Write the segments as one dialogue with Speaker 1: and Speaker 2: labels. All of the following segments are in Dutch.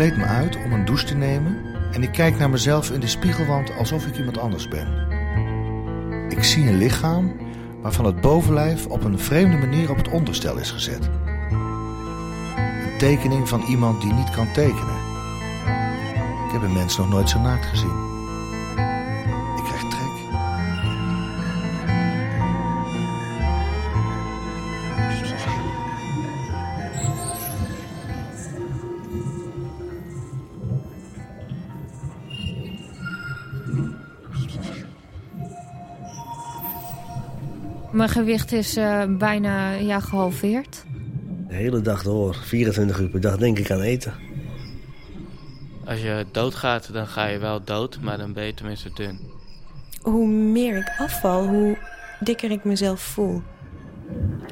Speaker 1: kleed me uit om een douche te nemen en ik kijk naar mezelf in de spiegelwand alsof ik iemand anders ben. Ik zie een lichaam waarvan het bovenlijf op een vreemde manier op het onderstel is gezet. Een tekening van iemand die niet kan tekenen. Ik heb een mens nog nooit zo naakt gezien.
Speaker 2: Mijn gewicht is eh, bijna ja, gehalveerd.
Speaker 3: De hele dag door, 24 uur per dag, denk ik aan eten.
Speaker 4: Als je doodgaat, dan ga je wel dood, maar dan ben je tenminste dun.
Speaker 5: Hoe meer ik afval, hoe dikker ik mezelf voel.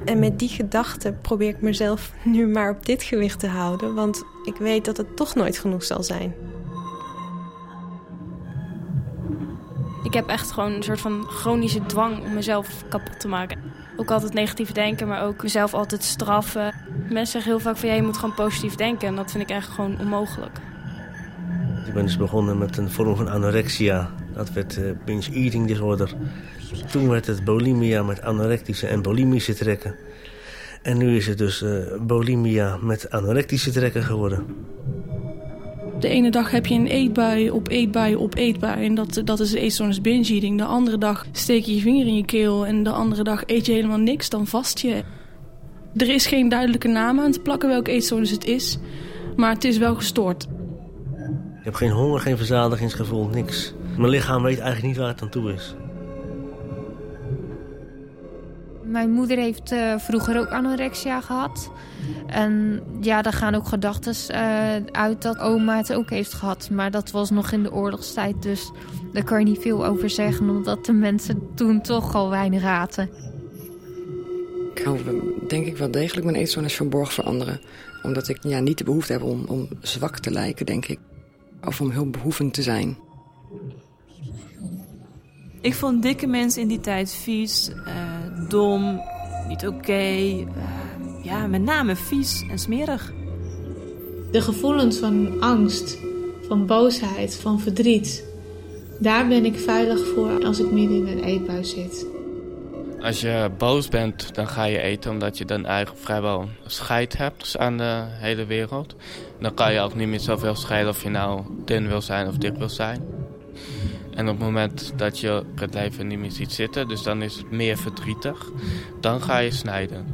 Speaker 5: En met die gedachte probeer ik mezelf nu maar op dit gewicht te houden... want ik weet dat het toch nooit genoeg zal zijn.
Speaker 6: Ik heb echt gewoon een soort van chronische dwang om mezelf kapot te maken. Ook altijd negatief denken, maar ook mezelf altijd straffen. Mensen zeggen heel vaak van ja, je moet gewoon positief denken. En dat vind ik echt gewoon onmogelijk.
Speaker 3: Ik ben dus begonnen met een vorm van anorexia. Dat werd uh, binge eating disorder. Toen werd het bulimia met anorectische en bulimische trekken. En nu is het dus uh, bulimia met anorectische trekken geworden.
Speaker 7: De ene dag heb je een eetbui op eetbui op eetbui. En dat, dat is eetstoornis binge eating. De andere dag steek je je vinger in je keel. En de andere dag eet je helemaal niks. Dan vast je. Er is geen duidelijke naam aan te plakken welke eetstoornis het is. Maar het is wel gestoord.
Speaker 3: Ik heb geen honger, geen verzadigingsgevoel, niks. Mijn lichaam weet eigenlijk niet waar het aan toe is.
Speaker 2: Mijn moeder heeft uh, vroeger ook anorexia gehad. En ja, daar gaan ook gedachten uh, uit dat oma het ook heeft gehad. Maar dat was nog in de oorlogstijd, dus daar kan je niet veel over zeggen... omdat de mensen toen toch al weinig aten.
Speaker 8: Ik hou denk ik wel degelijk mijn eetstoornis verborgen voor anderen. Omdat ik ja, niet de behoefte heb om, om zwak te lijken, denk ik. Of om heel behoevend te zijn.
Speaker 9: Ik vond dikke mensen in die tijd vies, uh, dom, niet oké. Okay, uh, ja, met name vies en smerig.
Speaker 10: De gevoelens van angst, van boosheid, van verdriet. Daar ben ik veilig voor als ik midden in een eetbui zit.
Speaker 4: Als je boos bent, dan ga je eten omdat je dan eigenlijk vrijwel scheid hebt aan de hele wereld. Dan kan je ook niet meer zoveel scheiden of je nou dun wil zijn of dik wil zijn. En op het moment dat je het leven niet meer ziet zitten, dus dan is het meer verdrietig, dan ga je snijden.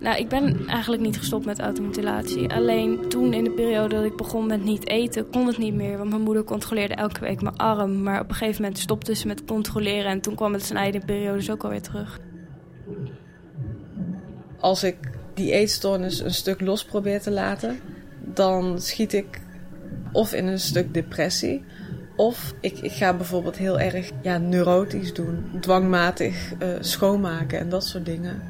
Speaker 6: Nou, ik ben eigenlijk niet gestopt met automutilatie. Alleen toen in de periode dat ik begon met niet eten, kon het niet meer. Want mijn moeder controleerde elke week mijn arm. Maar op een gegeven moment stopte ze met controleren. En toen kwam het snijden periode dus ook alweer terug.
Speaker 11: Als ik die eetstoornis een stuk los probeer te laten, dan schiet ik of in een stuk depressie. Of ik, ik ga bijvoorbeeld heel erg ja, neurotisch doen, dwangmatig uh, schoonmaken en dat soort dingen.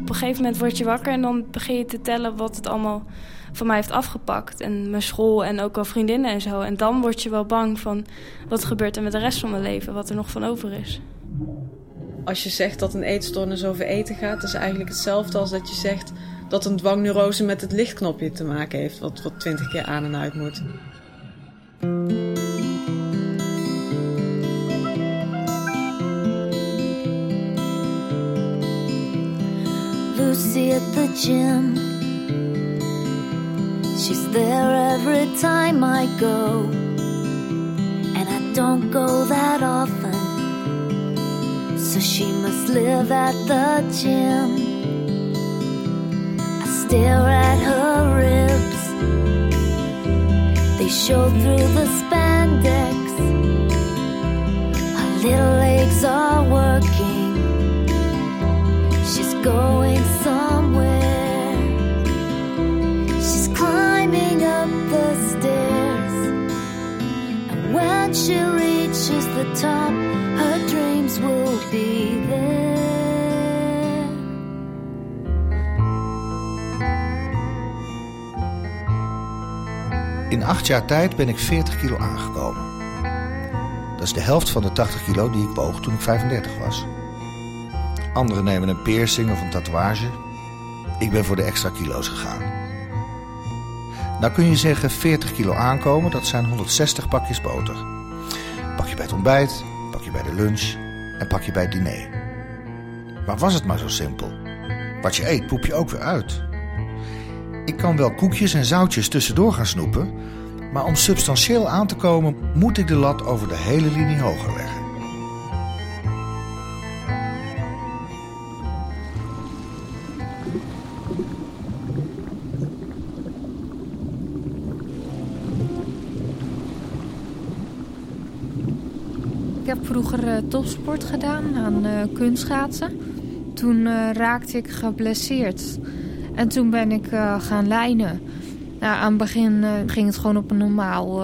Speaker 6: Op een gegeven moment word je wakker en dan begin je te tellen wat het allemaal van mij heeft afgepakt. En mijn school en ook al vriendinnen en zo. En dan word je wel bang van wat gebeurt er met de rest van mijn leven, wat er nog van over is.
Speaker 11: Als je zegt dat een eetstoornis over eten gaat, is eigenlijk hetzelfde als dat je zegt dat een dwangneurose met het lichtknopje te maken heeft, wat, wat twintig keer aan en uit moet.
Speaker 12: Lucy at the gym. She's there every time I go, and I don't go that often. So she must live at the gym. I stare at her ribs, they show through the spandex. Her little legs are working, she's going somewhere. She's climbing up the stairs, and when she reaches the top, her dreams will be there.
Speaker 1: Acht jaar tijd ben ik 40 kilo aangekomen. Dat is de helft van de 80 kilo die ik woog toen ik 35 was. Anderen nemen een piercing of een tatoeage. Ik ben voor de extra kilo's gegaan. Nou kun je zeggen 40 kilo aankomen, dat zijn 160 pakjes boter. Pak je bij het ontbijt, pak je bij de lunch en pak je bij het diner. Maar was het maar zo simpel? Wat je eet, poep je ook weer uit. Ik kan wel koekjes en zoutjes tussendoor gaan snoepen, maar om substantieel aan te komen moet ik de lat over de hele linie hoger leggen.
Speaker 2: Ik heb vroeger uh, topsport gedaan aan uh, kunstschaatsen. Toen uh, raakte ik geblesseerd. En toen ben ik gaan lijnen. Nou, aan het begin ging het gewoon op een normaal,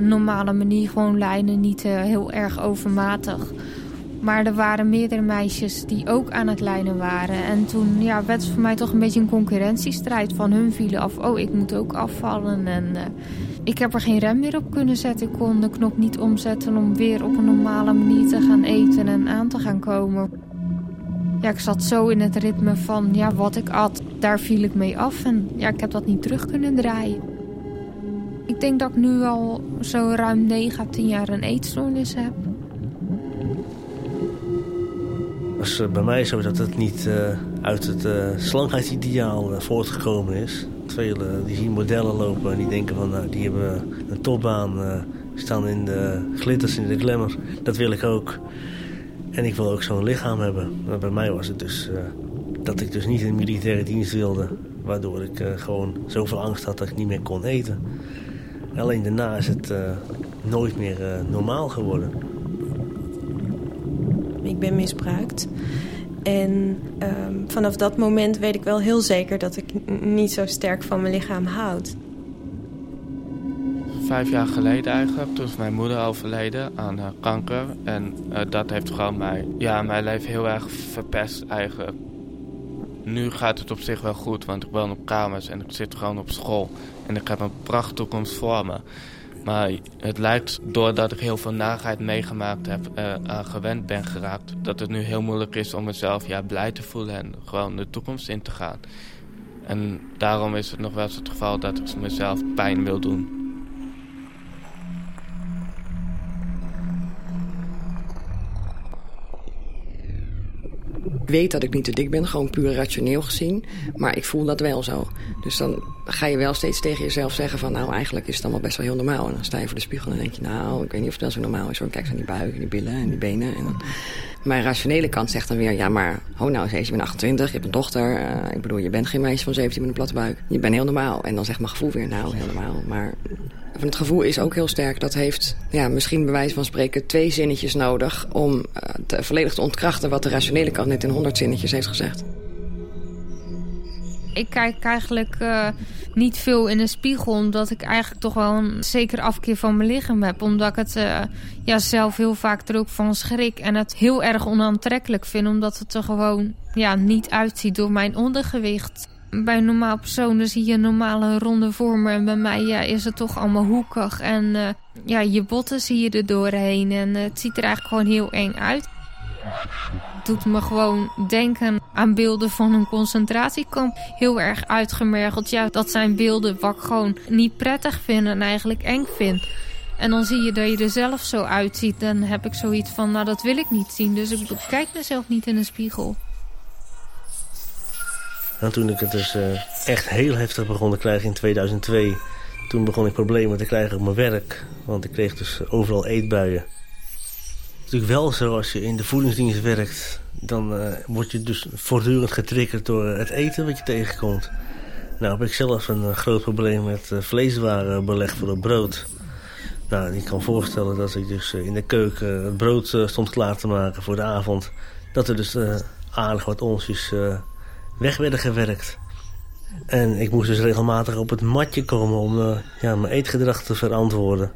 Speaker 2: normale manier. Gewoon lijnen, niet heel erg overmatig. Maar er waren meerdere meisjes die ook aan het lijnen waren. En toen ja, werd het voor mij toch een beetje een concurrentiestrijd. Van hun vielen af, oh ik moet ook afvallen. En ik heb er geen rem meer op kunnen zetten. Ik kon de knop niet omzetten om weer op een normale manier te gaan eten en aan te gaan komen. Ja, ik zat zo in het ritme van ja, wat ik at, daar viel ik mee af. En ja, ik heb dat niet terug kunnen draaien. Ik denk dat ik nu al zo ruim 9 à 10 jaar een eetstoornis heb.
Speaker 3: Het is bij mij zo dat het niet uh, uit het uh, slankheidsideaal uh, voortgekomen is. Velen die zien modellen lopen en die denken van nou, die hebben een topbaan, staan in de glitters, in de glamour. Dat wil ik ook. En ik wil ook zo'n lichaam hebben. Maar bij mij was het dus uh, dat ik dus niet in de militaire dienst wilde. Waardoor ik uh, gewoon zoveel angst had dat ik niet meer kon eten. Alleen daarna is het nooit meer normaal geworden.
Speaker 5: Ik ben misbruikt. En um, vanaf dat moment weet ik wel heel zeker dat ik niet zo sterk van mijn lichaam houd.
Speaker 4: Vijf jaar geleden eigenlijk, toen is mijn moeder overleden aan uh, kanker. En uh, dat heeft gewoon mij, ja, mijn leven heel erg verpest eigenlijk. Nu gaat het op zich wel goed, want ik woon op kamers en ik zit gewoon op school. En ik heb een prachtige toekomst voor me. Maar het lijkt doordat ik heel veel narigheid meegemaakt heb, uh, aan gewend ben geraakt, dat het nu heel moeilijk is om mezelf ja, blij te voelen en gewoon de toekomst in te gaan. En daarom is het nog wel eens het geval dat ik mezelf pijn wil doen.
Speaker 8: Weet dat ik niet te dik ben, gewoon puur rationeel gezien. Maar ik voel dat wel zo. Dus dan ga je wel steeds tegen jezelf zeggen van... nou, eigenlijk is het allemaal best wel heel normaal. En dan sta je voor de spiegel en denk je... nou, ik weet niet of het wel zo normaal is. Hoor. Kijk eens naar die buik en die billen en die benen. En dan... Mijn rationele kant zegt dan weer... ja, maar, oh nou, je bent 28, je hebt een dochter. Uh, ik bedoel, je bent geen meisje van 17 met een platte buik. Je bent heel normaal. En dan zegt mijn gevoel weer, nou, heel normaal. Maar van het gevoel is ook heel sterk. Dat heeft ja, misschien bij wijze van spreken twee zinnetjes nodig... om uh, te, volledig te ontkrachten wat de rationele kant net in honderd zinnetjes heeft gezegd.
Speaker 2: Ik kijk eigenlijk uh, niet veel in de spiegel... omdat ik eigenlijk toch wel een zeker afkeer van mijn lichaam heb. Omdat ik het uh, ja, zelf heel vaak er ook van schrik... en het heel erg onaantrekkelijk vind... omdat het er gewoon ja, niet uitziet door mijn ondergewicht bij een normaal persoon zie je een normale ronde vormen. En bij mij ja, is het toch allemaal hoekig. En uh, ja, je botten zie je er doorheen. En uh, het ziet er eigenlijk gewoon heel eng uit. Doet me gewoon denken aan beelden van een concentratiekamp. Heel erg uitgemergeld. Ja, dat zijn beelden wat ik gewoon niet prettig vind en eigenlijk eng vind. En dan zie je dat je er zelf zo uitziet. Dan heb ik zoiets van, nou dat wil ik niet zien. Dus ik kijk mezelf niet in een spiegel.
Speaker 3: En toen ik het dus uh, echt heel heftig begon te krijgen in 2002... toen begon ik problemen te krijgen op mijn werk. Want ik kreeg dus overal eetbuien. Het natuurlijk wel zo als je in de voedingsdienst werkt... dan uh, word je dus voortdurend getriggerd door het eten wat je tegenkomt. Nou heb ik zelf een uh, groot probleem met vleeswarenbeleg voor het brood. Nou, ik kan voorstellen dat ik dus in de keuken het brood stond klaar te maken voor de avond. Dat er dus aardig wat onsjes weg werden gewerkt. En ik moest dus regelmatig op het matje komen om uh, ja, mijn eetgedrag te verantwoorden.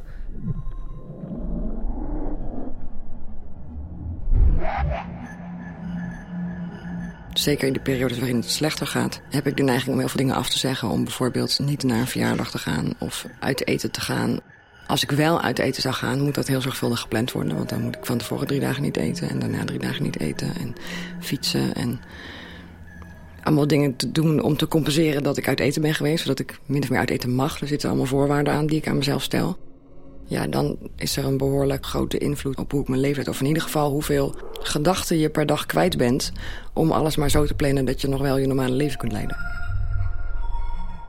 Speaker 8: Zeker in de periodes waarin het slechter gaat... heb ik de neiging om heel veel dingen af te zeggen. Om bijvoorbeeld niet naar een verjaardag te gaan of uit eten te gaan. Als ik wel uit eten zou gaan, moet dat heel zorgvuldig gepland worden. Want dan moet ik van tevoren drie dagen niet eten en daarna drie dagen niet eten. En fietsen en allemaal dingen te doen om te compenseren dat ik uit eten ben geweest. Zodat ik min of meer uit eten mag. Er zitten allemaal voorwaarden aan die ik aan mezelf stel. Ja, dan is er een behoorlijk grote invloed op hoe ik mijn heb. Of in ieder geval hoeveel gedachten je per dag kwijt bent... om alles maar zo te plannen dat je nog wel je normale leven kunt leiden.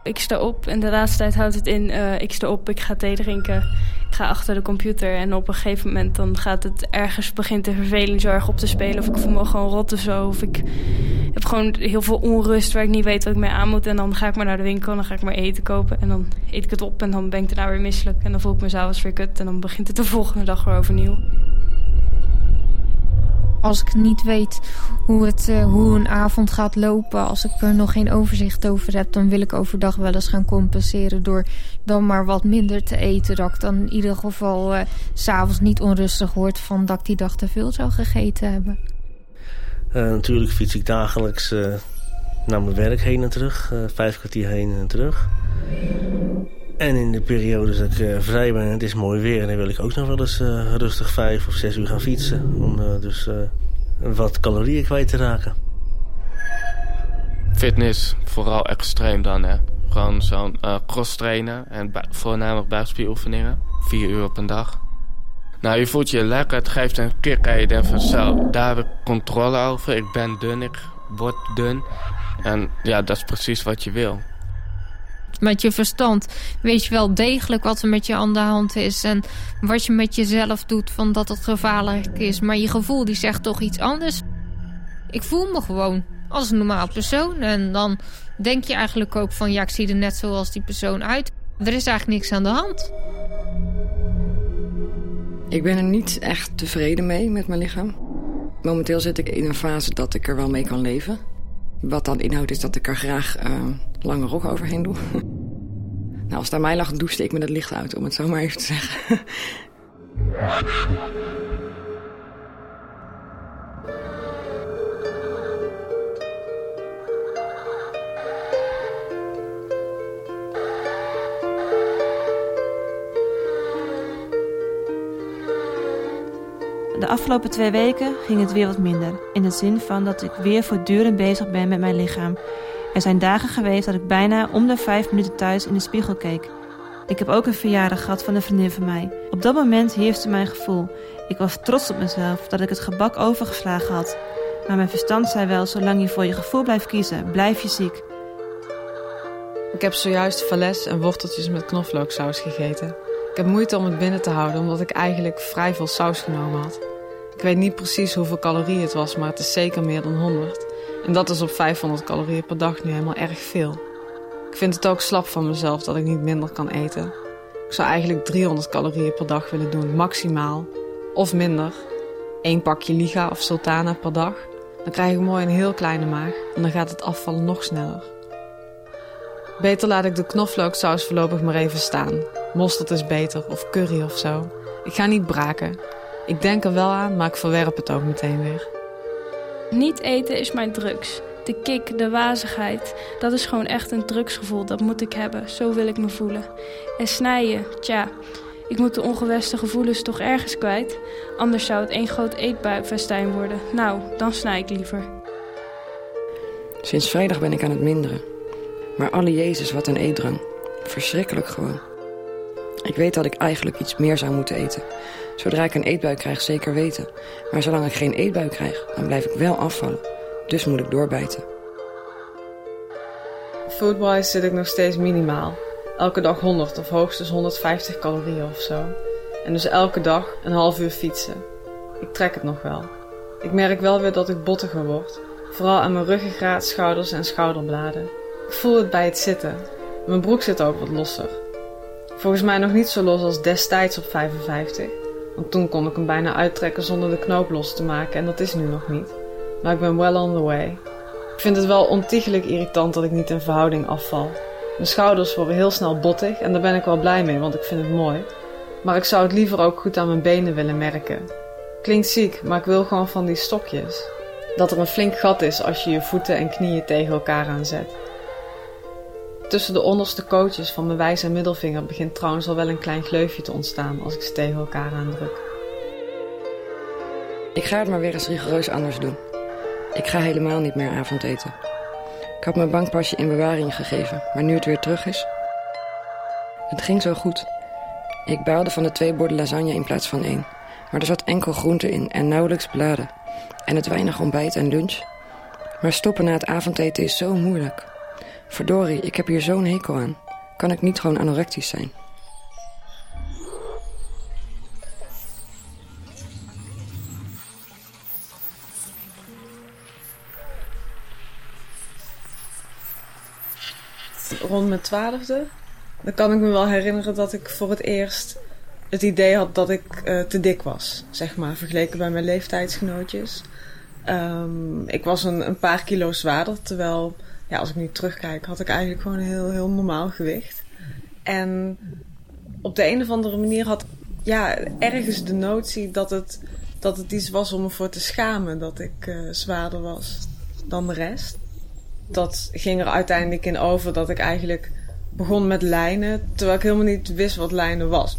Speaker 6: Ik sta op en de laatste tijd houdt het in... Uh, ik sta op, ik ga thee drinken, ga achter de computer... en op een gegeven moment dan gaat het ergens... begint de verveling zo erg op te spelen... of ik voel me gewoon rot of zo... of ik heb gewoon heel veel onrust waar ik niet weet wat ik mee aan moet... en dan ga ik maar naar de winkel en dan ga ik maar eten kopen... en dan eet ik het op en dan ben ik daarna weer misselijk... en dan voel ik me s'avonds weer kut... en dan begint het de volgende dag weer overnieuw.
Speaker 2: Als ik niet weet hoe, het, uh, hoe een avond gaat lopen, als ik er nog geen overzicht over heb, dan wil ik overdag wel eens gaan compenseren door dan maar wat minder te eten. Dat ik dan in ieder geval uh, s'avonds niet onrustig word van dat ik die dag te veel zou gegeten hebben.
Speaker 3: Uh, natuurlijk fiets ik dagelijks naar mijn werk heen en terug. vijf kwartier heen en terug. En in de periodes dat ik uh, vrij ben en het is mooi weer... dan wil ik ook nog wel eens uh, rustig vijf of zes uur gaan fietsen. Om uh, dus wat calorieën kwijt te raken.
Speaker 4: Fitness, vooral extreem dan hè. Gewoon zo'n cross trainen en voornamelijk buikspieroefeningen. Vier uur op een dag. Nou, je voelt je lekker, het geeft een kick en je denkt van zo, daar heb ik controle over. Ik ben dun, ik word dun. En ja, dat is precies wat je wil
Speaker 2: met je verstand weet je wel degelijk wat er met je aan de hand is. En wat je met jezelf doet van dat het gevaarlijk is. Maar je gevoel die zegt toch iets anders. Ik voel me gewoon als een normaal persoon. En dan denk je eigenlijk ook van ja, ik zie er net zoals die persoon uit. Er is eigenlijk niks aan de hand.
Speaker 8: Ik ben er niet echt tevreden mee met mijn lichaam. Momenteel zit ik in een fase dat ik er wel mee kan leven. Wat dan inhoudt is dat ik er graag uh, lange rok overheen doe. nou, als het aan mij lag, douchte ik met het licht uit, om het zo maar even te zeggen.
Speaker 9: De afgelopen twee weken ging het weer wat minder. In de zin van dat ik weer voortdurend bezig ben met mijn lichaam. Er zijn dagen geweest dat ik bijna om de vijf minuten thuis in de spiegel keek. Ik heb ook een verjaardag gehad van een vriendin van mij. Op dat moment heerste mijn gevoel. Ik was trots op mezelf dat ik het gebak overgeslagen had. Maar mijn verstand zei wel, zolang je voor je gevoel blijft kiezen, blijf je ziek.
Speaker 11: Ik heb zojuist vales en worteltjes met knoflooksaus gegeten. Ik heb moeite om het binnen te houden omdat ik eigenlijk vrij veel saus genomen had. Ik weet niet precies hoeveel calorieën het was, maar het is zeker meer dan 100. En dat is op 500 calorieën per dag nu helemaal erg veel. Ik vind het ook slap van mezelf dat ik niet minder kan eten. Ik zou eigenlijk 300 calorieën per dag willen doen, maximaal. Of minder. Eén pakje Liga of Sultana per dag. Dan krijg ik mooi een heel kleine maag en dan gaat het afvallen nog sneller. Beter laat ik de knoflooksaus voorlopig maar even staan. Mosterd is beter of curry of zo. Ik ga niet braken. Ik denk er wel aan, maar ik verwerp het ook meteen weer.
Speaker 6: Niet eten is mijn drugs. De kick, de wazigheid, dat is gewoon echt een drugsgevoel. Dat moet ik hebben, zo wil ik me voelen. En snijden, tja, ik moet de ongewenste gevoelens toch ergens kwijt. Anders zou het één groot eetbuikfestijn worden. Nou, dan snij ik liever.
Speaker 8: Sinds vrijdag ben ik aan het minderen. Maar alle Jezus, wat een eetdrang. Verschrikkelijk gewoon. Ik weet dat ik eigenlijk iets meer zou moeten eten. Zodra ik een eetbuik krijg, zeker weten. Maar zolang ik geen eetbuik krijg, dan blijf ik wel afvallen. Dus moet ik doorbijten.
Speaker 11: Foodwise zit ik nog steeds minimaal. Elke dag 100 of hoogstens 150 calorieën of zo. En dus elke dag een half uur fietsen. Ik trek het nog wel. Ik merk wel weer dat ik bottiger word. Vooral aan mijn ruggengraat, schouders en schouderbladen. Ik voel het bij het zitten. Mijn broek zit ook wat losser. Volgens mij nog niet zo los als destijds op 55. Want toen kon ik hem bijna uittrekken zonder de knoop los te maken en dat is nu nog niet. Maar ik ben well on the way. Ik vind het wel ontiegelijk irritant dat ik niet in verhouding afval. Mijn schouders worden heel snel bottig en daar ben ik wel blij mee, want ik vind het mooi. Maar ik zou het liever ook goed aan mijn benen willen merken. Klinkt ziek, maar ik wil gewoon van die stokjes. Dat er een flink gat is als je je voeten en knieën tegen elkaar aanzet. Tussen de onderste kootjes van mijn wijs en middelvinger begint trouwens al wel een klein gleufje te ontstaan als ik ze tegen elkaar aandruk.
Speaker 8: Ik ga het maar weer eens rigoureus anders doen. Ik ga helemaal niet meer avondeten. Ik had mijn bankpasje in bewaring gegeven, maar nu het weer terug is... Het ging zo goed. Ik baalde van de twee borden lasagne in plaats van één. Maar er zat enkel groente in en nauwelijks bladen. En het weinig ontbijt en lunch. Maar stoppen na het avondeten is zo moeilijk. Verdorie, ik heb hier zo'n hekel aan. Kan ik niet gewoon anorectisch zijn?
Speaker 11: Rond mijn twaalfde, dan kan ik me wel herinneren dat ik voor het eerst het idee had dat ik uh, te dik was, zeg maar, vergeleken bij mijn leeftijdsgenootjes. Um, ik was een, een, paar kilo zwaarder, terwijl, ja, als ik nu terugkijk, had ik eigenlijk gewoon een heel, heel normaal gewicht. En op de een of andere manier had ja, ergens de notie dat het, dat het iets was om me voor te schamen dat ik uh, zwaarder was dan de rest. Dat ging er uiteindelijk in over dat ik eigenlijk begon met lijnen, terwijl ik helemaal niet wist wat lijnen was.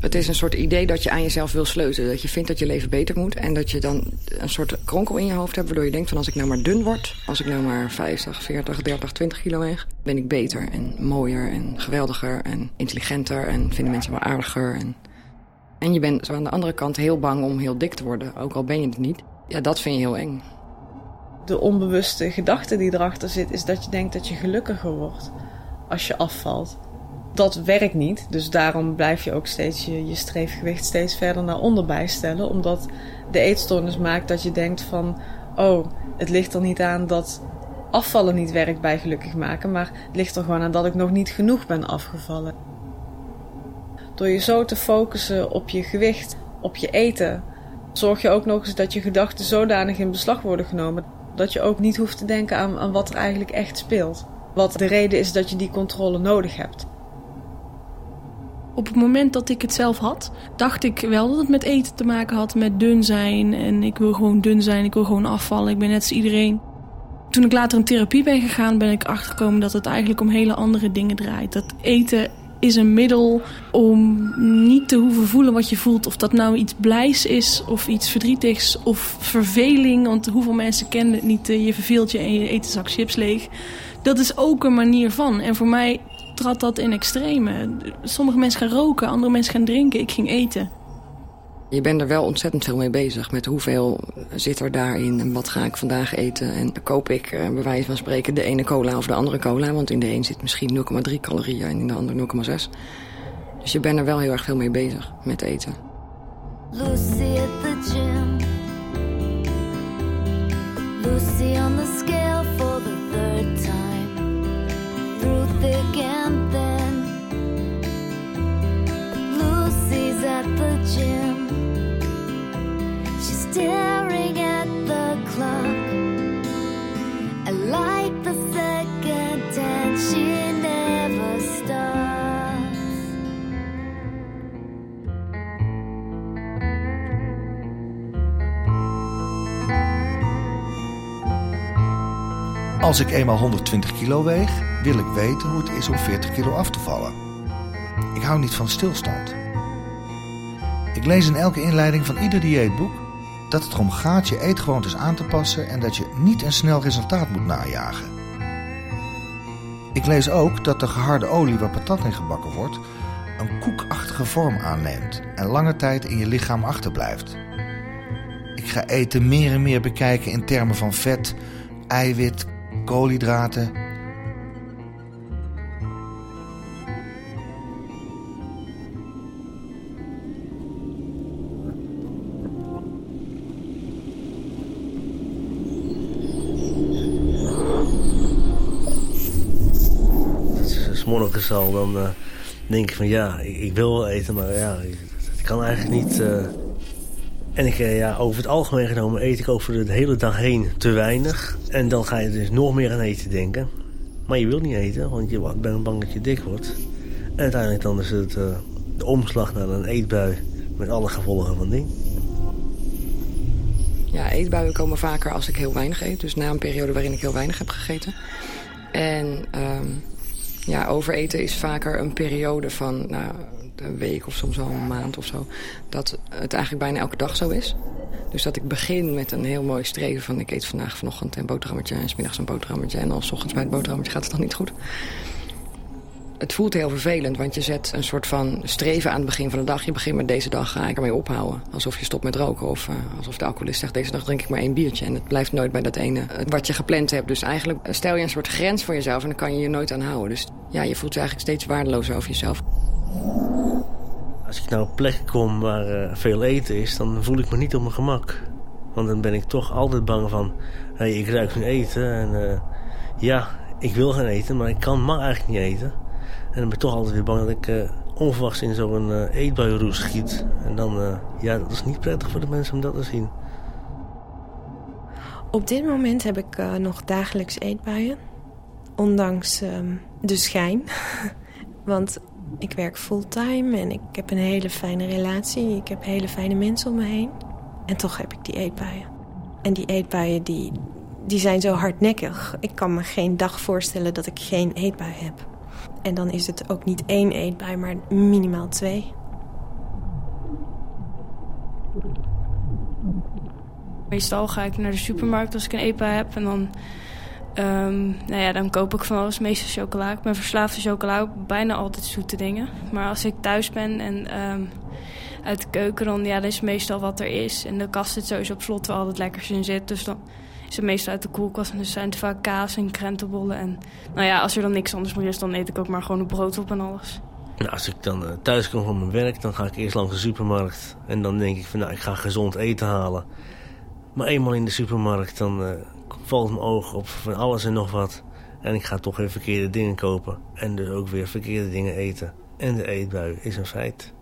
Speaker 8: Het is een soort idee dat je aan jezelf wil sleutelen. Dat je vindt dat je leven beter moet. En dat je dan een soort kronkel in je hoofd hebt... waardoor je denkt van als ik nou maar dun word... als ik nou maar 50, 40, 30, 20 kilo weeg... ben ik beter en mooier en geweldiger en intelligenter... en vinden mensen wel aardiger. En, en je bent zo aan de andere kant heel bang om heel dik te worden. Ook al ben je het niet. Ja, dat vind je heel eng.
Speaker 11: De onbewuste gedachte die erachter zit... is dat je denkt dat je gelukkiger wordt als je afvalt dat werkt niet. Dus daarom blijf je ook steeds je, je streefgewicht steeds verder naar onder bijstellen. Omdat de eetstoornis maakt dat je denkt van... Oh, het ligt er niet aan dat afvallen niet werkt bij gelukkig maken. Maar het ligt er gewoon aan dat ik nog niet genoeg ben afgevallen. Door je zo te focussen op je gewicht, op je eten... zorg je ook nog eens dat je gedachten zodanig in beslag worden genomen... dat je ook niet hoeft te denken aan, aan wat er eigenlijk echt speelt. Wat de reden is dat je die controle nodig hebt.
Speaker 7: Op het moment dat ik het zelf had, dacht ik wel dat het met eten te maken had, met dun zijn. En ik wil gewoon dun zijn, ik wil gewoon afvallen, ik ben net als iedereen. Toen ik later in therapie ben gegaan, ben ik achtergekomen dat het eigenlijk om hele andere dingen draait. Dat eten is een middel om niet te hoeven voelen wat je voelt. Of dat nou iets blijs is, of iets verdrietigs, of verveling. Want hoeveel mensen kennen het niet, je verveelt je en je eet een zak chips leeg. Dat is ook een manier van. En voor mij trad dat in extreme. Sommige mensen gaan roken, andere mensen gaan drinken. Ik ging eten.
Speaker 8: Je bent er wel ontzettend veel mee bezig. Met hoeveel zit er daarin en wat ga ik vandaag eten. En koop ik eh, bij wijze van spreken de ene cola of de andere cola. Want in de een zit misschien 0,3 calorieën en in de ander 0,6. Dus je bent er wel heel erg veel mee bezig met eten. Lucy at the gym. Lucy on the scale thick and thin. Lucy's at the gym. She's staring at
Speaker 1: Als ik eenmaal 120 kilo weeg, wil ik weten hoe het is om 40 kilo af te vallen. Ik hou niet van stilstand. Ik lees in elke inleiding van ieder dieetboek dat het erom gaat je eetgewoontes aan te passen en dat je niet een snel resultaat moet najagen. Ik lees ook dat de geharde olie waar patat in gebakken wordt een koekachtige vorm aanneemt en lange tijd in je lichaam achterblijft. Ik ga eten meer en meer bekijken in termen van vet, eiwit, koolhydraten.
Speaker 3: morgens al, dan uh, denk ik van ja, ik, wil wel eten, maar ja, ik, kan eigenlijk niet. Uh... En ik, uh, ja, over het algemeen genomen eet ik over de hele dag heen te weinig. En dan ga je dus nog meer aan eten denken. Maar je wilt niet eten, want je bent bang dat je dik wordt. En uiteindelijk dan is het de omslag naar een eetbui met alle gevolgen van ding.
Speaker 8: Ja, eetbuien komen vaker als ik heel weinig eet. Dus na een periode waarin ik heel weinig heb gegeten. En... Um Ja, overeten is vaker een periode van nou, een week of soms wel een maand of zo. Dat het eigenlijk bijna elke dag zo is. Dus dat ik begin met een heel mooi streven van... ik eet vandaag vanochtend een boterhammetje en smiddags een boterhammetje... en dan s ochtends bij het boterhammetje gaat het dan niet goed. Het voelt heel vervelend, want je zet een soort van streven aan het begin van de dag. Je begint met deze dag ga ik ermee ophouden. Alsof je stopt met roken of uh, alsof de alcoholist zegt... deze dag drink ik maar één biertje. En het blijft nooit bij dat ene uh, wat je gepland hebt. Dus eigenlijk stel je een soort grens voor jezelf en dan kan je je nooit aan houden. Dus ja, je voelt je eigenlijk steeds waardeloos over jezelf.
Speaker 3: Als ik nou op plekken kom waar uh, veel eten is, dan voel ik me niet op mijn gemak. Want dan ben ik toch altijd bang van... Hey, ik ruik nu eten en ja, ik wil gaan eten, maar ik kan mag eigenlijk niet eten. En dan ben toch altijd weer bang dat ik uh, onverwachts in zo'n uh, schiet. En dan, uh, ja, dat is niet prettig voor de mensen om dat te zien.
Speaker 5: Op dit moment heb ik nog dagelijks eetbuien. Ondanks ehm, de schijn. Want ik werk fulltime en ik heb een hele fijne relatie. Ik heb hele fijne mensen om me heen. En toch heb ik die eetbuien. En die eetbuien die, die zijn zo hardnekkig. Ik kan me geen dag voorstellen dat ik geen eetbui heb. En dan is het ook niet één eetbui, maar minimaal twee.
Speaker 6: Meestal ga ik naar de supermarkt als ik een eetbui heb. En dan, um, nou ja, dan koop ik van alles, meestal chocola. Ik ben verslaafd aan chocola, bijna altijd zoete dingen. Maar als ik thuis ben en um, uit de keuken, dan, ja, dan is meestal wat er is. En de kast zit sowieso op slot waar al het lekkers in zit. Dus dan het meestal uit de koelkast. En dus zijn het vaak kaas en krentenbollen. En nou ja, als er dan niks anders meer is, dan eet ik ook maar gewoon een brood op en alles.
Speaker 3: Nou, als ik dan uh, thuis kom van mijn werk, dan ga ik eerst langs de supermarkt. En dan denk ik van, nou, ik ga gezond eten halen. Maar eenmaal in de supermarkt, dan uh, valt mijn oog op van alles en nog wat. En ik ga toch weer verkeerde dingen kopen. En dus ook weer verkeerde dingen eten. En de eetbui is een feit.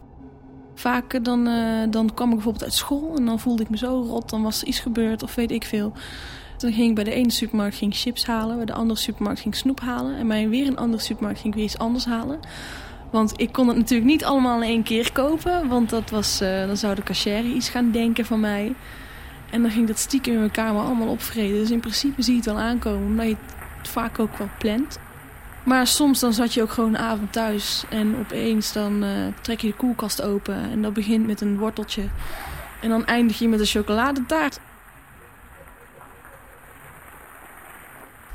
Speaker 7: Vaak dan, uh, dan kwam ik bijvoorbeeld uit school en dan voelde ik me zo rot. Dan was er iets gebeurd of weet ik veel. Toen ging ik bij de ene supermarkt ging chips halen. Bij de andere supermarkt ging ik snoep halen. En bij weer een andere supermarkt ging ik weer iets anders halen. Want ik kon het natuurlijk niet allemaal in één keer kopen. Want dat was, uh, dan zou de cashier iets gaan denken van mij. En dan ging dat stiekem in mijn kamer allemaal opvreden. Dus in principe zie je het wel aankomen. Omdat je het vaak ook wel plant. Maar soms dan zat je ook gewoon een avond thuis. En opeens dan uh, trek je de koelkast open. En dat begint met een worteltje. En dan eindig je met een chocoladetaart.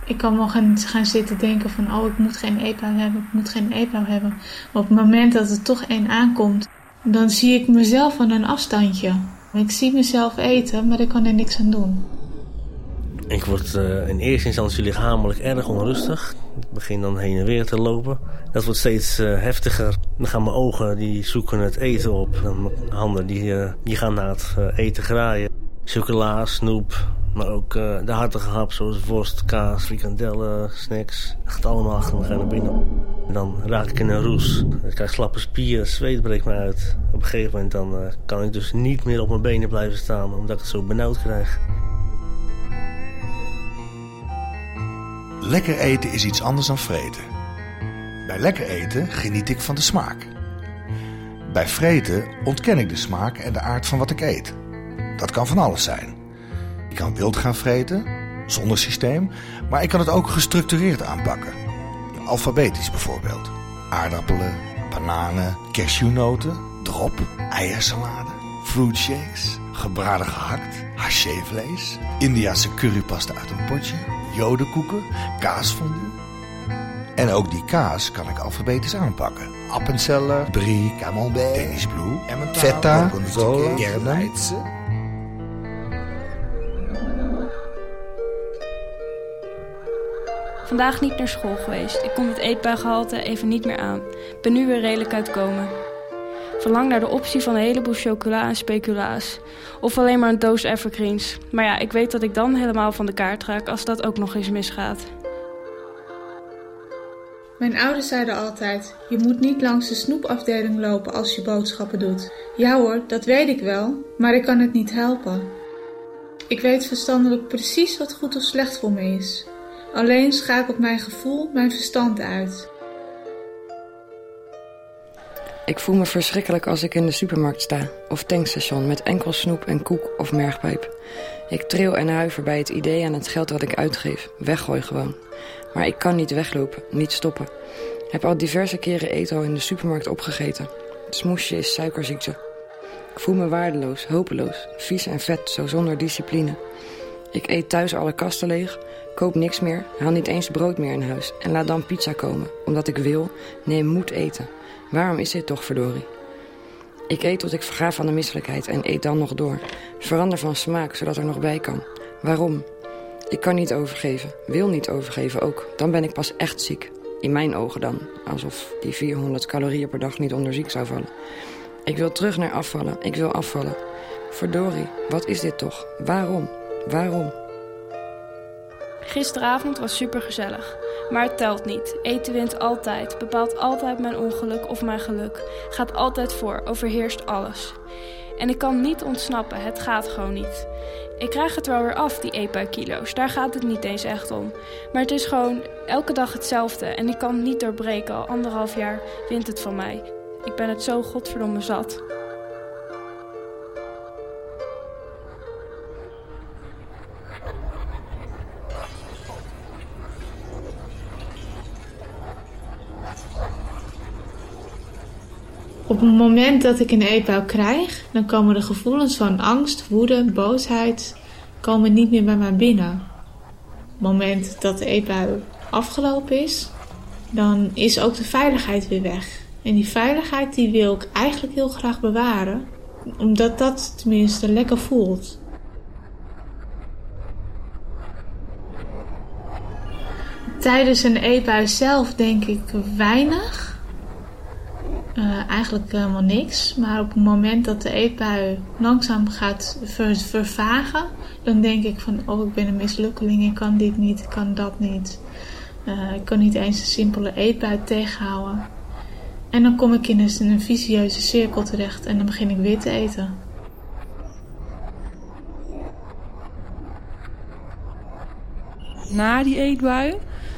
Speaker 10: Ik kan wel gaan, gaan zitten denken van... oh, ik moet geen eetbui hebben, ik moet geen eetbui hebben. Maar op het moment dat er toch één aankomt... dan zie ik mezelf van een afstandje. Ik zie mezelf eten, maar ik kan er niks aan doen.
Speaker 3: Ik word uh, in eerste instantie lichamelijk erg onrustig. Begin dan heen en weer te lopen. Dat wordt steeds uh, heftiger. Dan gaan mijn ogen die zoeken het eten op. Dan mijn handen die, uh, die gaan naar het eten graaien. Chocola, snoep, maar ook de hartige hap zoals worst, kaas, frikandellen, snacks. Dat gaat allemaal achter me naar binnen. En dan raak ik in een roes. Ik krijg slappe spieren, zweet breekt me uit. Op een gegeven moment dan, kan ik dus niet meer op mijn benen blijven staan omdat ik het zo benauwd krijg.
Speaker 1: Lekker eten is iets anders dan vreten. Bij lekker eten geniet ik van de smaak. Bij vreten ontken ik de smaak en de aard van wat ik eet. Dat kan van alles zijn. Ik kan wild gaan vreten, zonder systeem, maar ik kan het ook gestructureerd aanpakken. Alfabetisch bijvoorbeeld. Aardappelen, bananen, cashewnoten, drop, eiersalade, fruitshakes, gebraden gehakt, hachevlees, Indiase currypasta uit een potje, jodenkoeken, kaasfondue. En ook die kaas kan ik alfabetisch aanpakken. Appenzeller, brie, camembert, Danish blue, feta, gorgonzola, kerneitse.
Speaker 6: Vandaag niet naar school geweest. Ik kon het eetbuigehalte even niet meer aan. Ben nu weer redelijk uitkomen. Verlang naar de optie van een heleboel chocola en speculaas. Of alleen maar een doos evergreens. Maar ja, ik weet dat ik dan helemaal van de kaart raak als dat ook nog eens misgaat.
Speaker 10: Mijn ouders zeiden altijd: je moet niet langs de snoepafdeling lopen als je boodschappen doet. Ja hoor, dat weet ik wel, maar ik kan het niet helpen. Ik weet verstandelijk precies wat goed of slecht voor me is. Alleen schakelt mijn gevoel mijn verstand uit.
Speaker 8: Ik voel me verschrikkelijk als ik in de supermarkt sta of tankstation met enkel snoep en koek of mergpijp. Ik tril en huiver bij het idee aan het geld dat ik uitgeef. Weggooi gewoon. Maar ik kan niet weglopen, niet stoppen. Heb al diverse keren eten in de supermarkt opgegeten. Het smoesje is suikerziekte. Ik voel me waardeloos, hopeloos, vies en vet, zo zonder discipline. Ik eet thuis alle kasten leeg, koop niks meer, haal niet eens brood meer in huis... en laat dan pizza komen, omdat ik wil, nee, moet eten. Waarom is dit toch, verdorie? Ik eet tot ik verga van de misselijkheid en eet dan nog door. Verander van smaak, zodat er nog bij kan. Waarom? Ik kan niet overgeven, wil niet overgeven ook. Dan ben ik pas echt ziek. In mijn ogen dan. Alsof die 400 calorieën per dag niet onder ziek zou vallen. Ik wil terug naar afvallen. Ik wil afvallen. Verdorie, wat is dit toch? Waarom? Waarom?
Speaker 6: Gisteravond was supergezellig. Maar het telt niet. Eten wint altijd. Bepaalt altijd mijn ongeluk of mijn geluk. Gaat altijd voor. Overheerst alles. En ik kan niet ontsnappen. Het gaat gewoon niet. Ik krijg het wel weer af, die EPA-kilo's. Daar gaat het niet eens echt om. Maar het is gewoon elke dag hetzelfde. En ik kan het niet doorbreken. Al anderhalf jaar wint het van mij. Ik ben het zo godverdomme zat.
Speaker 10: Op het moment dat ik een eetbui krijg, dan komen de gevoelens van angst, woede, boosheid komen niet meer bij mij binnen. Op het moment dat de eetbui afgelopen is, dan is ook de veiligheid weer weg. En die veiligheid die wil ik eigenlijk heel graag bewaren, omdat dat tenminste lekker voelt. Tijdens een eetbui zelf denk ik weinig. Uh, eigenlijk helemaal niks. Maar op het moment dat de eetbui langzaam gaat ver vervagen, dan denk ik van, oh ik ben een mislukkeling, ik kan dit niet, ik kan dat niet. Uh, ik kan niet eens een simpele eetbui tegenhouden. En dan kom ik in een, een vicieuze cirkel terecht en dan begin ik weer te eten.
Speaker 7: Na die eetbui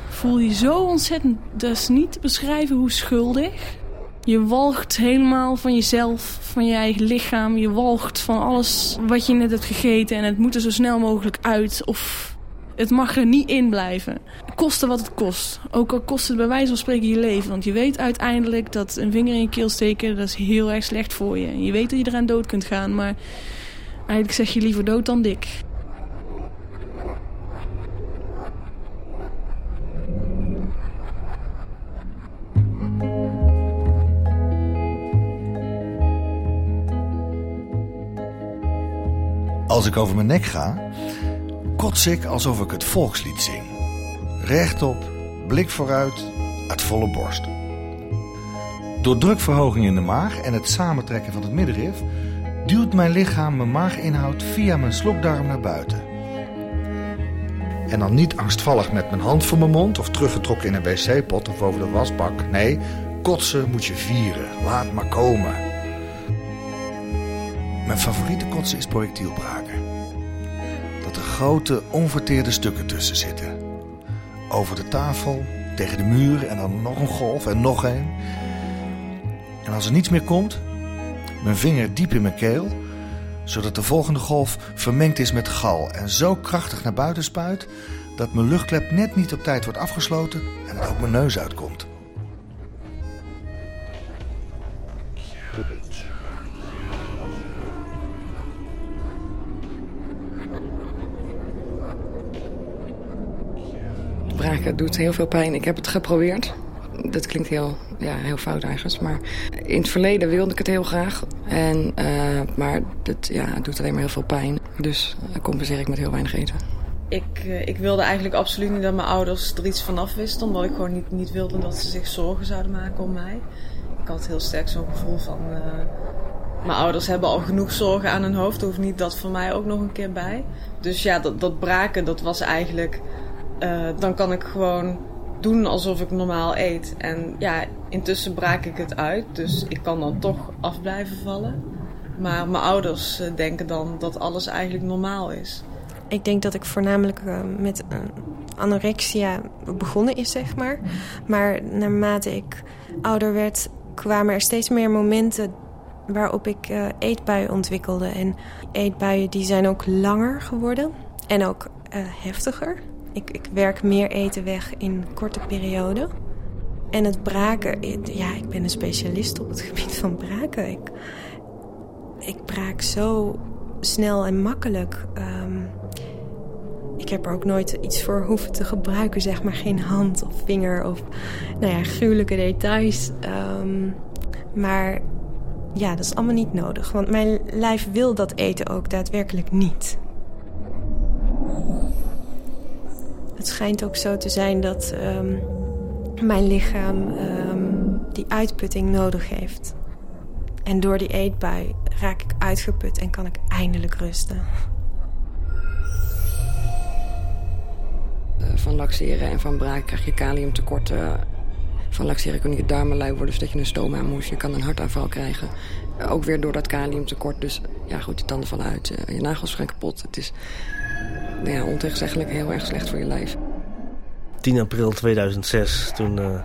Speaker 7: voel je zo ontzettend, dat is niet te beschrijven hoe schuldig. Je walgt helemaal van jezelf, van je eigen lichaam. Je walgt van alles wat je net hebt gegeten en het moet er zo snel mogelijk uit. Of het mag er niet in blijven. Kosten wat het kost. Ook al kost het bij wijze van spreken je leven. Want je weet uiteindelijk dat een vinger in je keel steken... dat is heel erg slecht voor je. Je weet dat je eraan dood kunt gaan, maar... eigenlijk zeg je liever dood dan dik.
Speaker 1: Als ik over mijn nek ga, kots ik alsof ik het volkslied zing. Rechtop, blik vooruit, uit volle borst. Door drukverhoging in de maag en het samentrekken van het middenrif duwt mijn lichaam mijn maaginhoud via mijn slokdarm naar buiten. En dan niet angstvallig met mijn hand voor mijn mond of teruggetrokken in een wc-pot of over de wasbak. Nee, kotsen moet je vieren. Laat maar komen. Mijn favoriete kotsen is projectielbraken grote onverteerde stukken tussen zitten. Over de tafel, tegen de muur en dan nog een golf en nog een. En als er niets meer komt, mijn vinger diep in mijn keel, zodat de volgende golf vermengd is met gal en zo krachtig naar buiten spuit dat mijn luchtklep net niet op tijd wordt afgesloten en het ook mijn neus uitkomt.
Speaker 8: Het doet heel veel pijn. Ik heb het geprobeerd. Dat klinkt heel, ja, heel fout eigenlijk. Maar in het verleden wilde ik het heel graag. En, uh, maar het, ja, doet alleen maar heel veel pijn. Dus compenseer ik met heel weinig eten.
Speaker 11: Ik, uh, ik wilde eigenlijk absoluut niet dat mijn ouders er iets vanaf wisten. Omdat ik gewoon niet, niet wilde dat ze zich zorgen zouden maken om mij. Ik had heel sterk zo'n gevoel van... Mijn ouders hebben al genoeg zorgen aan hun hoofd. Hoeft niet dat voor mij ook nog een keer bij. Dus ja, dat, dat braken, dat was eigenlijk uh, dan kan ik gewoon doen alsof ik normaal eet. En ja, intussen braak ik het uit. Dus ik kan dan toch af blijven vallen. Maar mijn ouders uh, denken dan dat alles eigenlijk normaal is.
Speaker 5: Ik denk dat ik voornamelijk uh, met anorexia begonnen is, zeg maar. Maar naarmate ik ouder werd, kwamen er steeds meer momenten waarop ik eetbuien ontwikkelde. En eetbuien die zijn ook langer geworden en ook heftiger. Ik, ik werk meer eten weg in korte perioden. En het braken, ja, ik ben een specialist op het gebied van braken. Ik, ik braak zo snel en makkelijk. Ehm, ik heb er ook nooit iets voor hoeven te gebruiken, zeg maar. Geen hand of vinger of, nou ja, gruwelijke details. Ehm, maar ja, dat is allemaal niet nodig. Want mijn lijf wil dat eten ook daadwerkelijk niet. Het schijnt ook zo te zijn dat ehm, mijn lichaam die uitputting nodig heeft. En door die eetbui raak ik uitgeput en kan ik eindelijk rusten.
Speaker 8: Eh, van laxeren en van braak krijg je kaliumtekorten. Van laxeren kun je darmen lui worden, zodat je een stoma moest. Je kan een hartaanval krijgen. Eh, ook weer door dat kaliumtekort. Dus ja, goed, je tanden vallen uit. Eh, je nagels gaan kapot. Het is ja, ontegenzeggelijk heel erg slecht voor je lijf.
Speaker 3: 10 april 2006, toen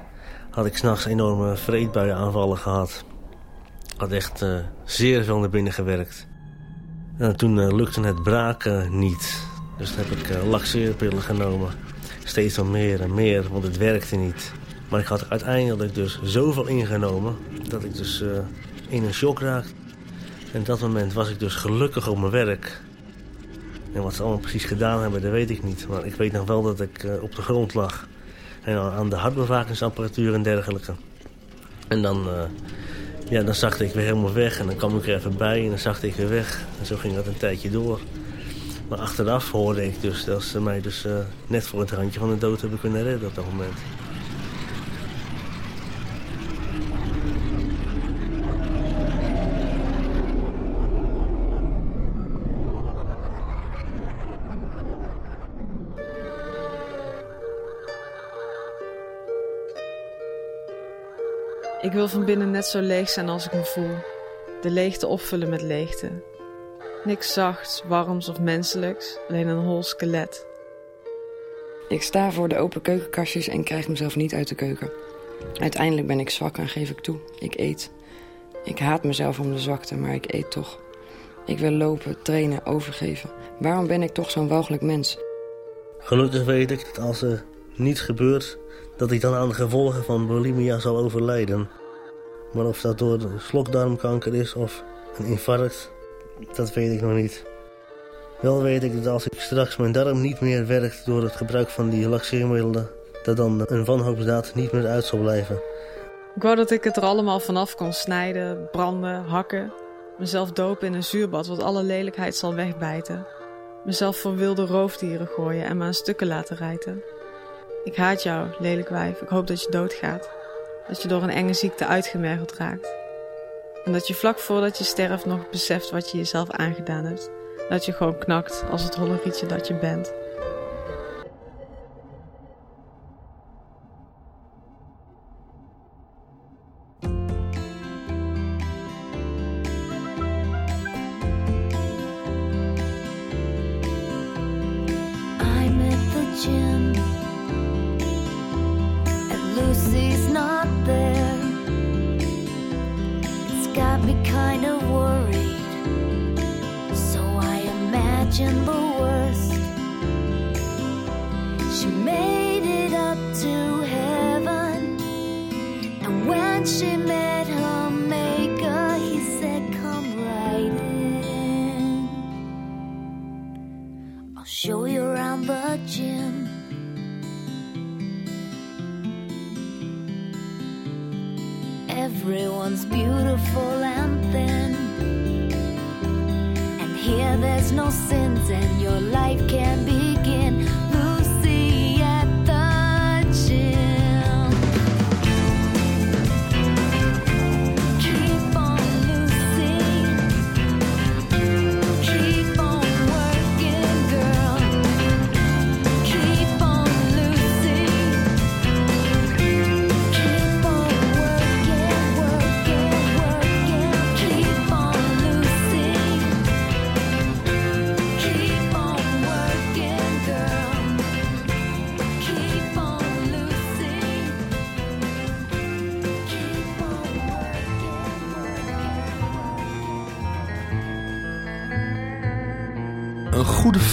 Speaker 3: had ik s'nachts enorme vreedbuienaanvallen gehad had echt uh, zeer veel naar binnen gewerkt. En toen uh, lukte het braken niet. Dus toen heb ik laxeerpillen genomen. Steeds wel meer en meer, want het werkte niet. Maar ik had uiteindelijk dus zoveel ingenomen... dat ik dus in een shock raakte. En op dat moment was ik dus gelukkig op mijn werk. En wat ze allemaal precies gedaan hebben, dat weet ik niet. Maar ik weet nog wel dat ik op de grond lag. En aan de hartbewakingsapparatuur en dergelijke. En dan ja, dan zag ik weer helemaal weg en dan kwam ik er even bij en dan zag ik weer weg. En zo ging dat een tijdje door. Maar achteraf hoorde ik dus dat ze mij dus uh, net voor het randje van de dood hebben kunnen redden op dat moment.
Speaker 12: Ik wil van binnen net zo leeg zijn als ik me voel. De leegte opvullen met leegte. Niks zachts, warms of menselijks, alleen een hol skelet.
Speaker 8: Ik sta voor de open keukenkastjes en krijg mezelf niet uit de keuken. Uiteindelijk ben ik zwak en geef ik toe. Ik eet. Ik haat mezelf om de zwakte, maar ik eet toch. Ik wil lopen, trainen, overgeven. Waarom ben ik toch zo'n walgelijk mens?
Speaker 3: Gelukkig weet ik dat als er niets gebeurt, dat ik dan aan de gevolgen van bulimia zal overlijden. Maar of dat door slokdarmkanker is of een infarct, dat weet ik nog niet. Wel weet ik dat als ik straks mijn darm niet meer werkt door het gebruik van die laxeermiddelen, dat dan een wanhoopsdaad niet meer uit zal blijven.
Speaker 12: Ik wou dat ik het er allemaal vanaf kon snijden, branden, hakken. Mezelf dopen in een zuurbad wat alle lelijkheid zal wegbijten. Mezelf voor wilde roofdieren gooien en me aan stukken laten rijten. Ik haat jou, lelijk wijf. Ik hoop dat je doodgaat. Dat je door een enge ziekte uitgemergeld raakt. En dat je vlak voordat je sterft nog beseft wat je jezelf aangedaan hebt. Dat je gewoon knakt als het hollerietje dat je bent. In the world.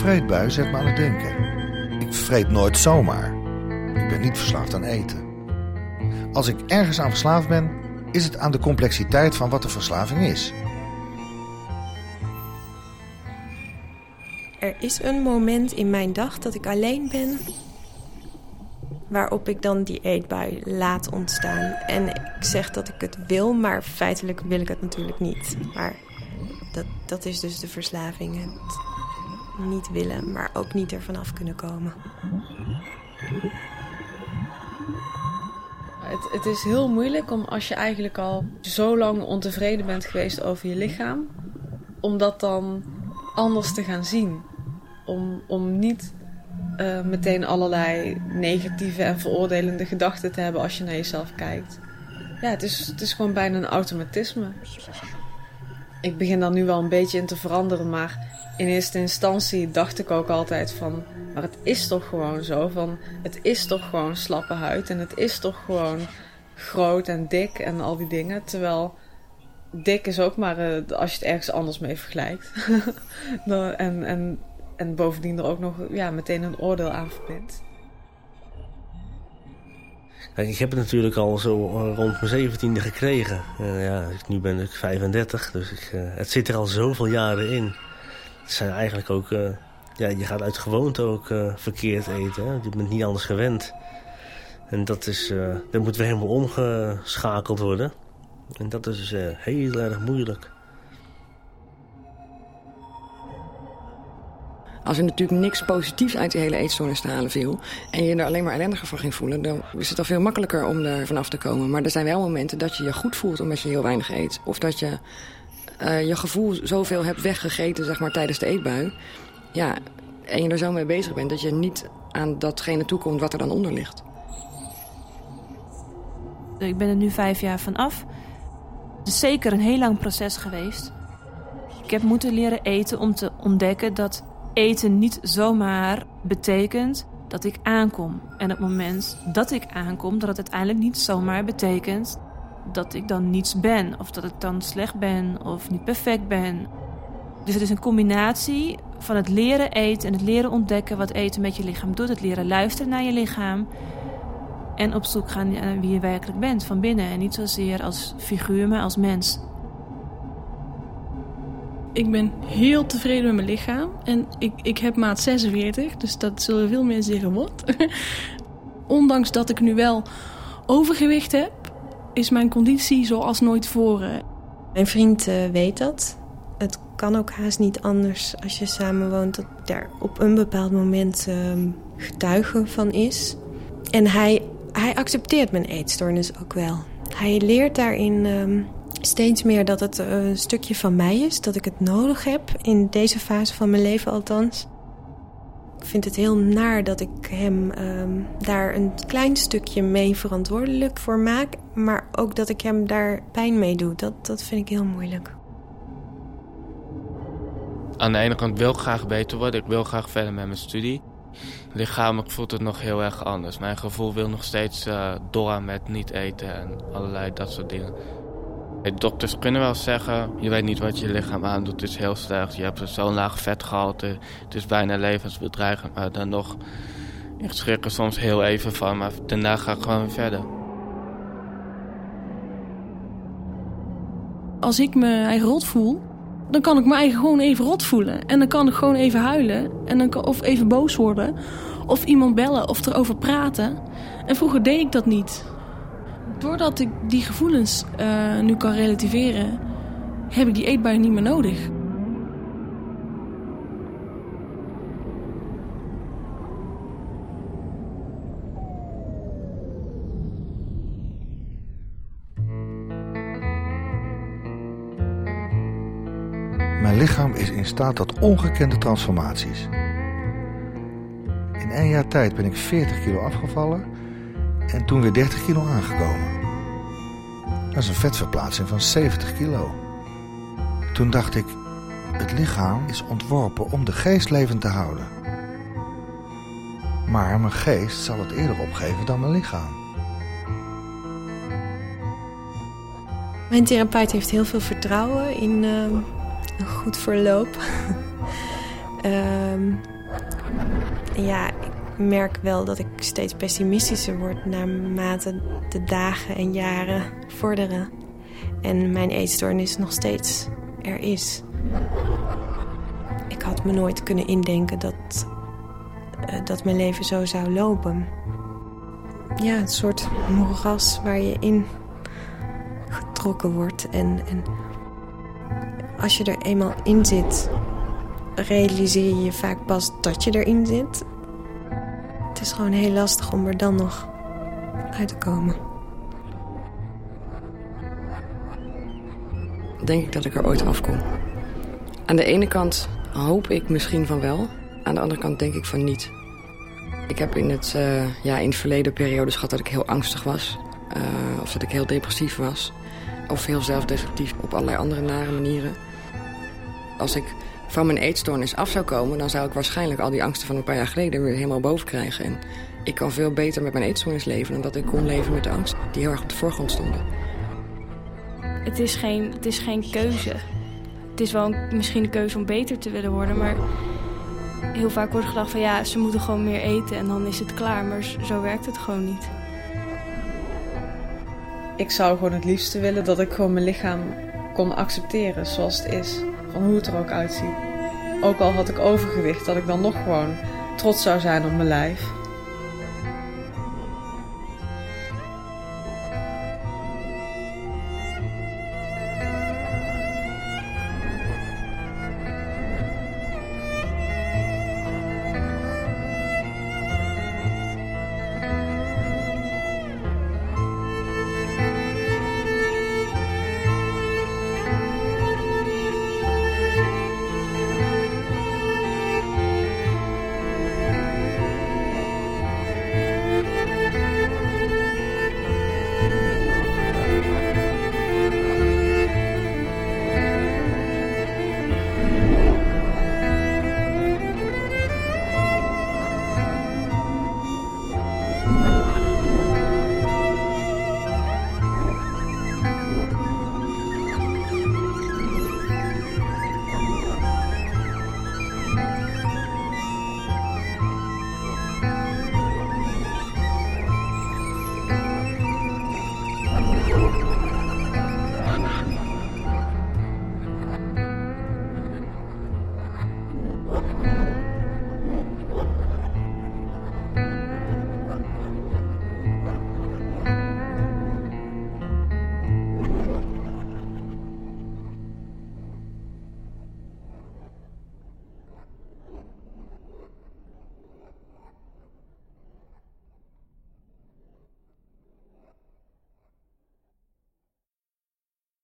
Speaker 1: Vreedbui zet me aan het denken. Ik vreet nooit zomaar. Ik ben niet verslaafd aan eten. Als ik ergens aan verslaafd ben, is het aan de complexiteit van wat de verslaving is.
Speaker 5: Er is een moment in mijn dag dat ik alleen ben... waarop ik dan die eetbui laat ontstaan. En ik zeg dat ik het wil, maar feitelijk wil ik het natuurlijk niet. Maar dat, dat is dus de verslaving. Niet willen, maar ook niet ervan af kunnen komen.
Speaker 11: Het, het is heel moeilijk om als je eigenlijk al zo lang ontevreden bent geweest over je lichaam, om dat dan anders te gaan zien. Om, om niet uh, meteen allerlei negatieve en veroordelende gedachten te hebben als je naar jezelf kijkt. Ja, het is, het is gewoon bijna een automatisme. Ik begin daar nu wel een beetje in te veranderen, maar in eerste instantie dacht ik ook altijd van, maar het is toch gewoon zo van, het is toch gewoon slappe huid en het is toch gewoon groot en dik en al die dingen. Terwijl dik is ook maar uh, als je het ergens anders mee vergelijkt. en, en, en bovendien er ook nog ja, meteen een oordeel aan verbindt.
Speaker 3: Kijk, ik heb het natuurlijk al zo rond mijn zeventiende gekregen. Uh, ja, nu ben ik 35, dus ik, het zit er al zoveel jaren in. Zijn eigenlijk ook... Uh, ja, je gaat uit gewoonte ook verkeerd eten. Hè? Je bent niet anders gewend. En dat, is, dat moet weer helemaal omgeschakeld worden. En dat is heel erg moeilijk.
Speaker 8: Als er natuurlijk niks positiefs uit die hele eetstoornis te halen viel... en je er alleen maar ellendiger van ging voelen... dan is het al veel makkelijker om er vanaf te komen. Maar er zijn wel momenten dat je je goed voelt omdat je heel weinig eet. Of dat je uh, je gevoel zoveel hebt weggegeten zeg maar, tijdens de eetbui. Ja, en je er zo mee bezig bent dat je niet aan datgene toekomt wat er dan onder ligt.
Speaker 9: Ik ben er nu vijf jaar van af. Het is zeker een heel lang proces geweest. Ik heb moeten leren eten om te ontdekken dat eten niet zomaar betekent dat ik aankom. En het moment dat ik aankom, dat het uiteindelijk niet zomaar betekent dat ik dan niets ben. Of dat ik dan slecht ben of niet perfect ben. Dus het is een combinatie van het leren eten en het leren ontdekken wat eten met je lichaam doet. Het leren luisteren naar je lichaam. En op zoek gaan naar wie je werkelijk bent van binnen. En niet zozeer als figuur, maar als mens.
Speaker 7: Ik ben heel tevreden met mijn lichaam. En ik, ik heb maat 46, dus dat zullen veel mensen zeggen wat. Ondanks dat ik nu wel overgewicht heb, is mijn conditie zoals nooit tevoren.
Speaker 5: Mijn vriend uh, weet dat. Het kan ook haast niet anders als je samenwoont... dat daar op een bepaald moment uh, getuige van is. En hij, hij accepteert mijn eetstoornis ook wel. Hij leert daarin... Uh, steeds meer dat het een stukje van mij is, dat ik het nodig heb in deze fase van mijn leven althans. Vind het heel naar dat ik hem um, daar een klein stukje mee verantwoordelijk voor maak, maar ook dat ik hem daar pijn mee doe. Dat, dat vind ik heel moeilijk.
Speaker 4: Aan de ene kant wil ik graag beter worden, ik wil graag verder met mijn studie. Lichamelijk voelt het nog heel erg anders. Mijn gevoel wil nog steeds uh, doorgaan met niet eten en allerlei dat soort dingen. Dokters kunnen wel zeggen, je weet niet wat je lichaam aandoet, het is heel slecht. Je hebt zo'n laag vetgehalte, het is bijna levensbedreigend. Maar dan nog, ik schrik er soms heel even van, maar daarna ga ik gewoon verder.
Speaker 7: Als ik me eigen rot voel, dan kan ik me eigen gewoon even rot voelen. En dan kan ik gewoon even huilen, en dan kan, of even boos worden. Of iemand bellen, of erover praten. En vroeger deed ik dat niet. Doordat ik die gevoelens uh, nu kan relativeren, heb ik die eetbui niet meer nodig.
Speaker 1: Mijn lichaam is in staat tot ongekende transformaties. In één jaar tijd ben ik 40 kilo afgevallen en toen weer 30 kilo aangekomen. Dat is een vetverplaatsing van 70 kilo. Toen dacht ik, het lichaam is ontworpen om de geest levend te houden. Maar mijn geest zal het eerder opgeven dan mijn lichaam.
Speaker 5: Mijn therapeut heeft heel veel vertrouwen in uh, een goed verloop. um, ja, merk wel dat ik steeds pessimistischer word naarmate de dagen en jaren vorderen. En mijn eetstoornis nog steeds er is. Ik had me nooit kunnen indenken dat, uh, dat mijn leven zo zou lopen. Ja, een soort moeras waar je in getrokken wordt. En, en als je er eenmaal in zit, realiseer je vaak pas dat je erin zit. Is gewoon heel lastig om er dan nog uit te komen.
Speaker 8: Denk ik dat ik er ooit afkom. Aan de ene kant hoop ik misschien van wel. Aan de andere kant denk ik van niet. Ik heb in het, uh, ja, in het verleden periodes gehad dat ik heel angstig was. Uh, of dat ik heel depressief was. Of heel zelfdestructief op allerlei andere nare manieren. Als ik van mijn eetstoornis af zou komen... dan zou ik waarschijnlijk al die angsten van een paar jaar geleden weer helemaal boven krijgen. En ik kan veel beter met mijn eetstoornis leven... dan dat ik kon leven met de angst die heel erg op de voorgrond stonden.
Speaker 6: Het is geen, het is geen keuze. Het is wel een, misschien een keuze om beter te willen worden, maar heel vaak wordt gedacht van ja, ze moeten gewoon meer eten en dan is het klaar. Maar zo werkt het gewoon niet.
Speaker 11: Ik zou gewoon het liefste willen dat ik gewoon mijn lichaam kon accepteren zoals het is. Van hoe het er ook uitziet. Ook al had ik overgewicht, dat ik dan nog gewoon trots zou zijn op mijn lijf.